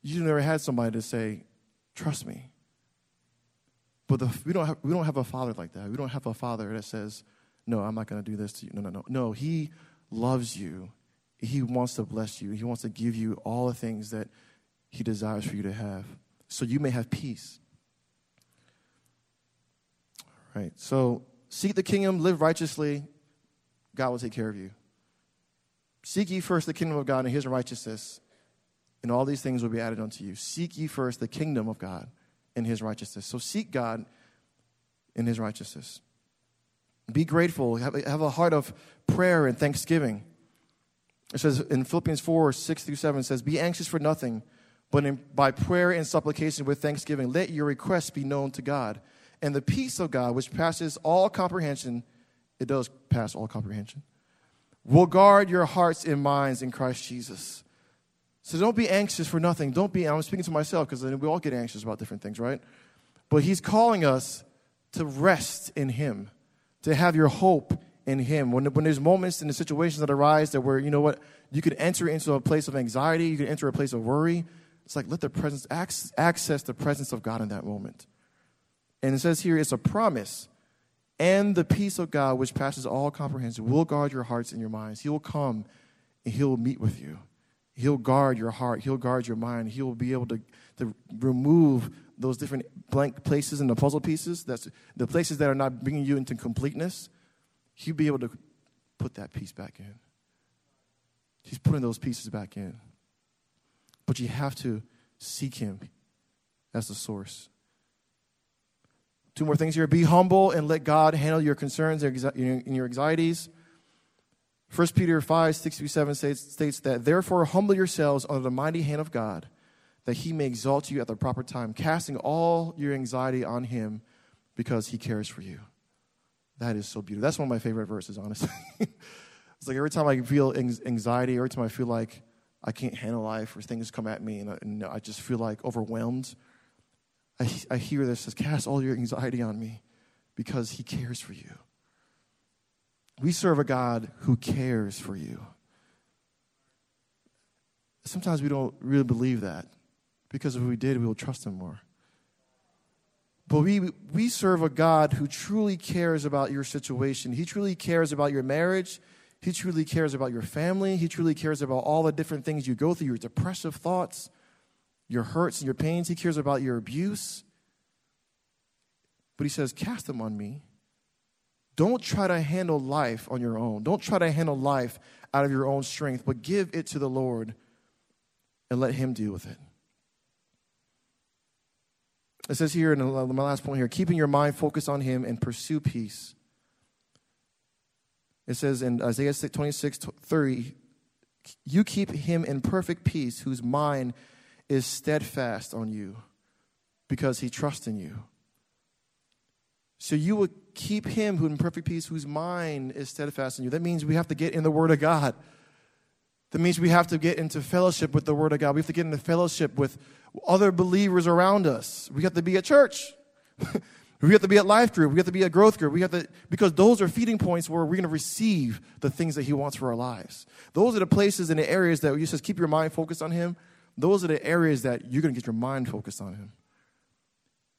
You've never had somebody to say, trust me. But the, we, don't have, we don't have a father like that. We don't have a father that says, no, I'm not going to do this to you. No, no, no. No, he loves you. He wants to bless you. He wants to give you all the things that he desires for you to have so you may have peace. All right. So seek the kingdom, live righteously, God will take care of you. Seek ye first the kingdom of God and his righteousness, and all these things will be added unto you. Seek ye first the kingdom of God and his righteousness. So seek God in his righteousness. Be grateful. Have, have a heart of prayer and thanksgiving. It says in Philippians 4 6 through 7 says, Be anxious for nothing, but in, by prayer and supplication with thanksgiving, let your requests be known to God. And the peace of God, which passes all comprehension, it does pass all comprehension, will guard your hearts and minds in Christ Jesus. So don't be anxious for nothing. Don't be, I'm speaking to myself because we all get anxious about different things, right? But he's calling us to rest in him, to have your hope in him. When, when there's moments in the situations that arise that where, you know what, you could enter into a place of anxiety, you could enter a place of worry. It's like let the presence, access the presence of God in that moment. And it says here, it's a promise. And the peace of God, which passes all comprehension, will guard your hearts and your minds. He will come and He will meet with you. He'll guard your heart. He'll guard your mind. He'll be able to, to remove those different blank places in the puzzle pieces. That's the places that are not bringing you into completeness. He'll be able to put that piece back in. He's putting those pieces back in. But you have to seek Him as the source. Two more things here. Be humble and let God handle your concerns and your anxieties. 1 Peter 5, 6 through 7 states, states that, Therefore, humble yourselves under the mighty hand of God, that he may exalt you at the proper time, casting all your anxiety on him because he cares for you. That is so beautiful. That's one of my favorite verses, honestly. it's like every time I feel anxiety, every time I feel like I can't handle life or things come at me and I, and I just feel like overwhelmed, I, I hear this says, Cast all your anxiety on me because he cares for you. We serve a God who cares for you. Sometimes we don't really believe that because if we did, we will trust Him more. But we, we serve a God who truly cares about your situation. He truly cares about your marriage. He truly cares about your family. He truly cares about all the different things you go through, your depressive thoughts, your hurts and your pains. He cares about your abuse. But He says, Cast them on me don't try to handle life on your own. Don't try to handle life out of your own strength, but give it to the Lord and let Him deal with it. It says here in my last point here keeping your mind focused on Him and pursue peace. It says in Isaiah 26 30, you keep him in perfect peace whose mind is steadfast on you because he trusts in you. So you will keep him who in perfect peace, whose mind is steadfast in you. That means we have to get in the Word of God. That means we have to get into fellowship with the Word of God. We have to get into fellowship with other believers around us. We have to be at church. we have to be at life group. We have to be at growth group. We have to because those are feeding points where we're going to receive the things that He wants for our lives. Those are the places and the areas that He says keep your mind focused on Him. Those are the areas that you're going to get your mind focused on Him.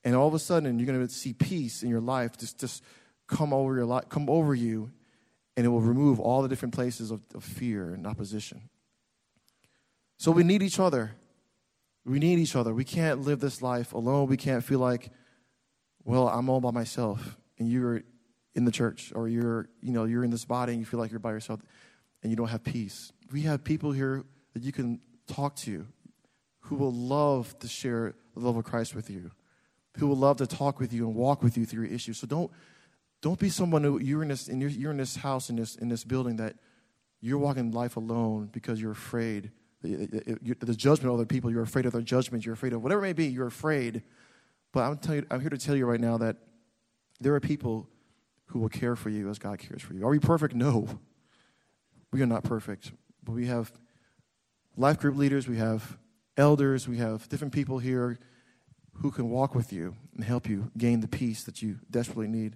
And all of a sudden, you're going to see peace in your life just, just come over your life, come over you, and it will remove all the different places of, of fear and opposition. So we need each other. We need each other. We can't live this life alone. We can't feel like, well, I'm all by myself, and you're in the church, or you're, you know, you're in this body, and you feel like you're by yourself, and you don't have peace. We have people here that you can talk to, who will love to share the love of Christ with you who will love to talk with you and walk with you through your issues. So don't, Don't be someone who you're in this, in your, you're in this house, in this, in this building, that you're walking life alone because you're afraid. The, judgment of other people, you're afraid of their judgment, you're afraid of whatever it may be, you're afraid. But I'm, tell you, I'm here to tell you right now that there are people who will care for you as God cares for you. Are we perfect? No. We are not perfect. But we have life group leaders, we have elders, we have different people here who can walk with you and help you gain the peace that you desperately need.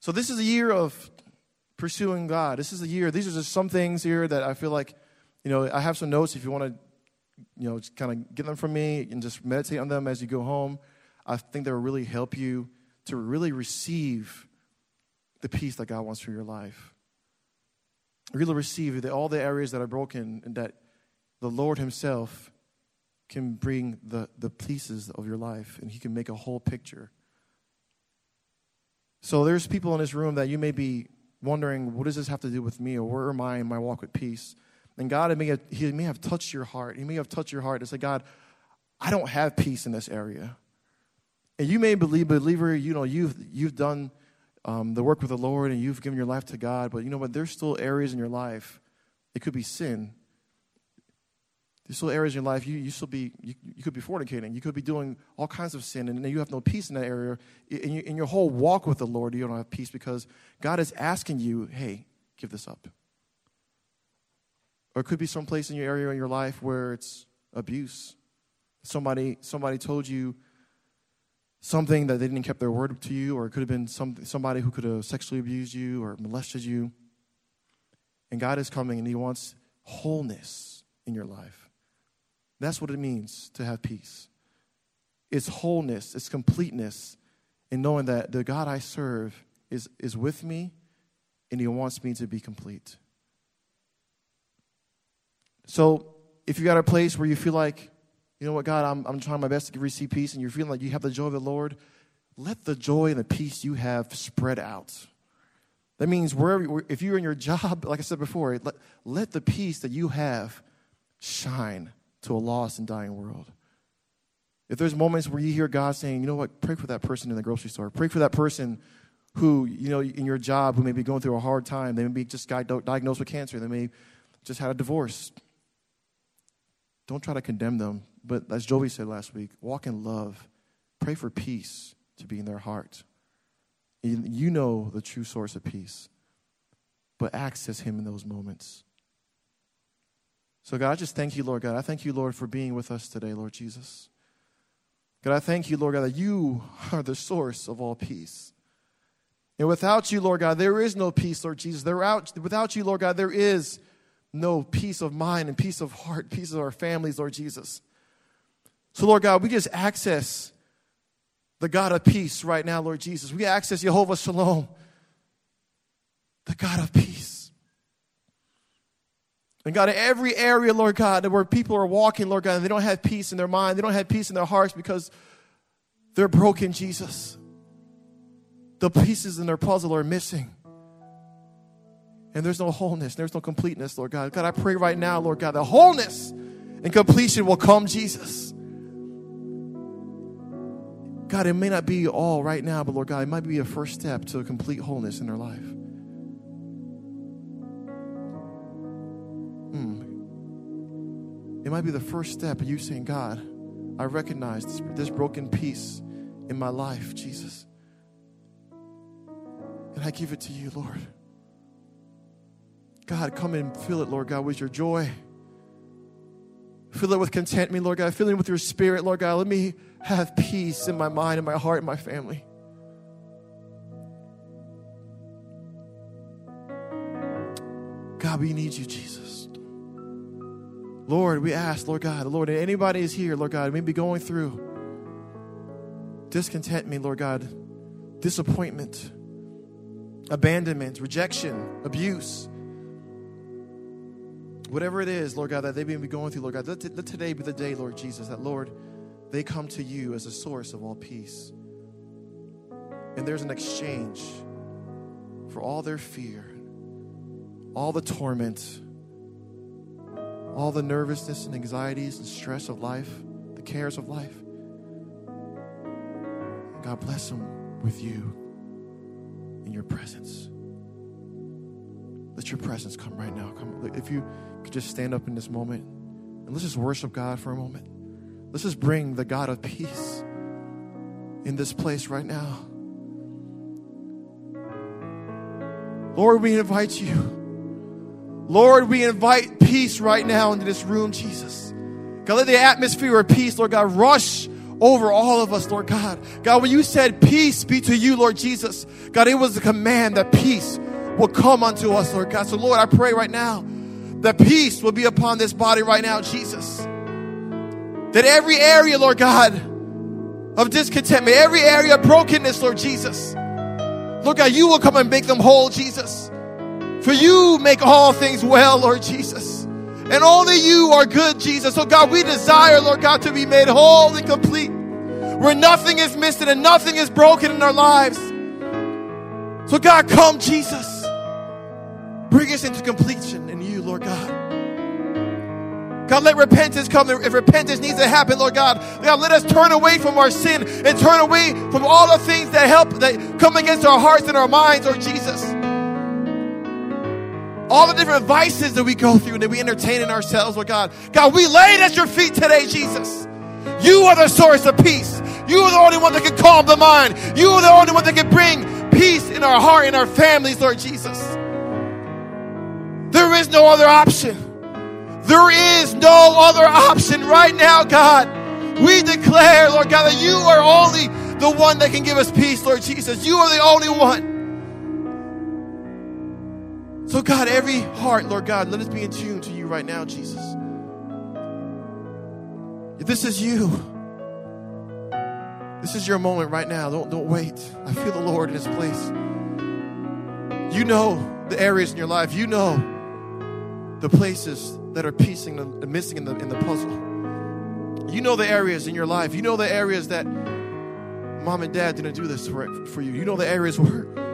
So, this is a year of pursuing God. This is a year, these are just some things here that I feel like, you know, I have some notes if you want to, you know, just kind of get them from me and just meditate on them as you go home. I think they will really help you to really receive the peace that God wants for your life. Really receive all the areas that are broken and that the Lord Himself can bring the, the pieces of your life and He can make a whole picture. So there's people in this room that you may be wondering, what does this have to do with me or where am I in my walk with peace? And God may have, He may have touched your heart. He may have touched your heart and say, God, I don't have peace in this area. And you may believe, believer, you know, you've, you've done um, the work with the Lord and you've given your life to God, but you know what? There's still areas in your life. It could be sin. Still areas in your life you, you still be you, you could be fornicating. You could be doing all kinds of sin, and you have no peace in that area. In, in your whole walk with the Lord, you don't have peace because God is asking you, "Hey, give this up." Or it could be some place in your area in your life where it's abuse. Somebody somebody told you something that they didn't keep their word to you, or it could have been some, somebody who could have sexually abused you or molested you. And God is coming and He wants wholeness in your life. That's what it means to have peace. It's wholeness, it's completeness, in knowing that the God I serve is, is with me and He wants me to be complete. So, if you got a place where you feel like you know what, God, I'm, I'm trying my best to receive peace, and you're feeling like you have the joy of the Lord, let the joy and the peace you have spread out. That means wherever, if you're in your job, like I said before, let, let the peace that you have shine to a lost and dying world. If there's moments where you hear God saying, you know what, pray for that person in the grocery store, pray for that person who, you know, in your job who may be going through a hard time, they may be just diagnosed with cancer, they may just had a divorce. Don't try to condemn them. But as Joey said last week, walk in love. Pray for peace to be in their heart. You know the true source of peace, but access Him in those moments. So, God, I just thank you, Lord God. I thank you, Lord, for being with us today, Lord Jesus. God, I thank you, Lord God, that you are the source of all peace. And without you, Lord God, there is no peace, Lord Jesus. Out, without you, Lord God, there is no peace of mind and peace of heart, peace of our families, Lord Jesus. So, Lord God, we just access the God of peace right now, Lord Jesus. We access Jehovah Shalom, the God of peace. And God, in every area, Lord God, where people are walking, Lord God, and they don't have peace in their mind, they don't have peace in their hearts because they're broken, Jesus. The pieces in their puzzle are missing. And there's no wholeness, there's no completeness, Lord God. God, I pray right now, Lord God, the wholeness and completion will come, Jesus. God, it may not be all right now, but Lord God, it might be a first step to a complete wholeness in their life. It might be the first step of you saying, God, I recognize this, this broken piece in my life, Jesus. And I give it to you, Lord. God, come and fill it, Lord God, with your joy. Fill it with contentment, Lord God. Fill it with your spirit, Lord God. Let me have peace in my mind and my heart and my family. God, we need you, Jesus. Lord, we ask, Lord God, Lord, anybody is here, Lord God, maybe going through discontentment, Lord God, disappointment, abandonment, rejection, abuse. Whatever it is, Lord God, that they may be going through, Lord God, let, let today be the day, Lord Jesus, that, Lord, they come to you as a source of all peace. And there's an exchange for all their fear, all the torment, all the nervousness and anxieties and stress of life, the cares of life. God bless them with you in your presence. Let your presence come right now. Come, if you could just stand up in this moment and let's just worship God for a moment. Let's just bring the God of peace in this place right now. Lord, we invite you. Lord, we invite peace right now into this room, Jesus. God, let the atmosphere of peace, Lord God, rush over all of us, Lord God. God, when you said peace be to you, Lord Jesus, God, it was a command that peace will come unto us, Lord God. So, Lord, I pray right now that peace will be upon this body right now, Jesus. That every area, Lord God, of discontentment, every area of brokenness, Lord Jesus, Lord God, you will come and make them whole, Jesus. For you make all things well, Lord Jesus. And only you are good, Jesus. So, God, we desire, Lord God, to be made whole and complete, where nothing is missing and nothing is broken in our lives. So, God, come, Jesus. Bring us into completion in you, Lord God. God, let repentance come. If repentance needs to happen, Lord God, God, let us turn away from our sin and turn away from all the things that help, that come against our hearts and our minds, Lord Jesus all the different vices that we go through and that we entertain in ourselves, Lord God. God, we lay it at your feet today, Jesus. You are the source of peace. You are the only one that can calm the mind. You are the only one that can bring peace in our heart, in our families, Lord Jesus. There is no other option. There is no other option right now, God. We declare, Lord God, that you are only the one that can give us peace, Lord Jesus. You are the only one. So, God, every heart, Lord God, let us be in tune to you right now, Jesus. If this is you, this is your moment right now. Don't, don't wait. I feel the Lord in this place. You know the areas in your life, you know the places that are piecing the, missing in the, in the puzzle. You know the areas in your life. You know the areas that mom and dad didn't do this for, for you. You know the areas where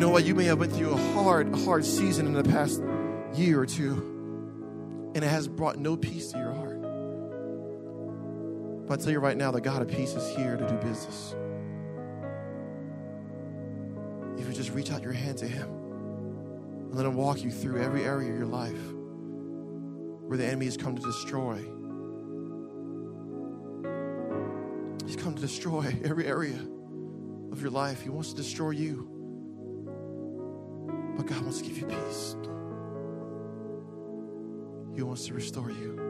know what? You may have went through a hard, hard season in the past year or two, and it has brought no peace to your heart. But I tell you right now, the God of peace is here to do business. If you just reach out your hand to Him and let Him walk you through every area of your life where the enemy has come to destroy. He's come to destroy every area of your life. He wants to destroy you. But God wants to give you peace. He wants to restore you.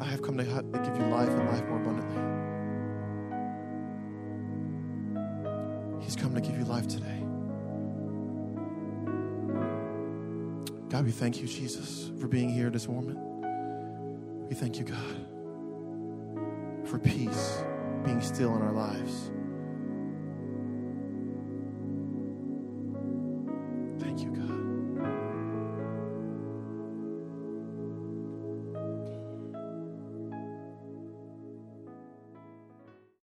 I have come to give you life and life more abundantly. He's come to give you life today. God, we thank you, Jesus, for being here this moment. We thank you, God, for peace being still in our lives.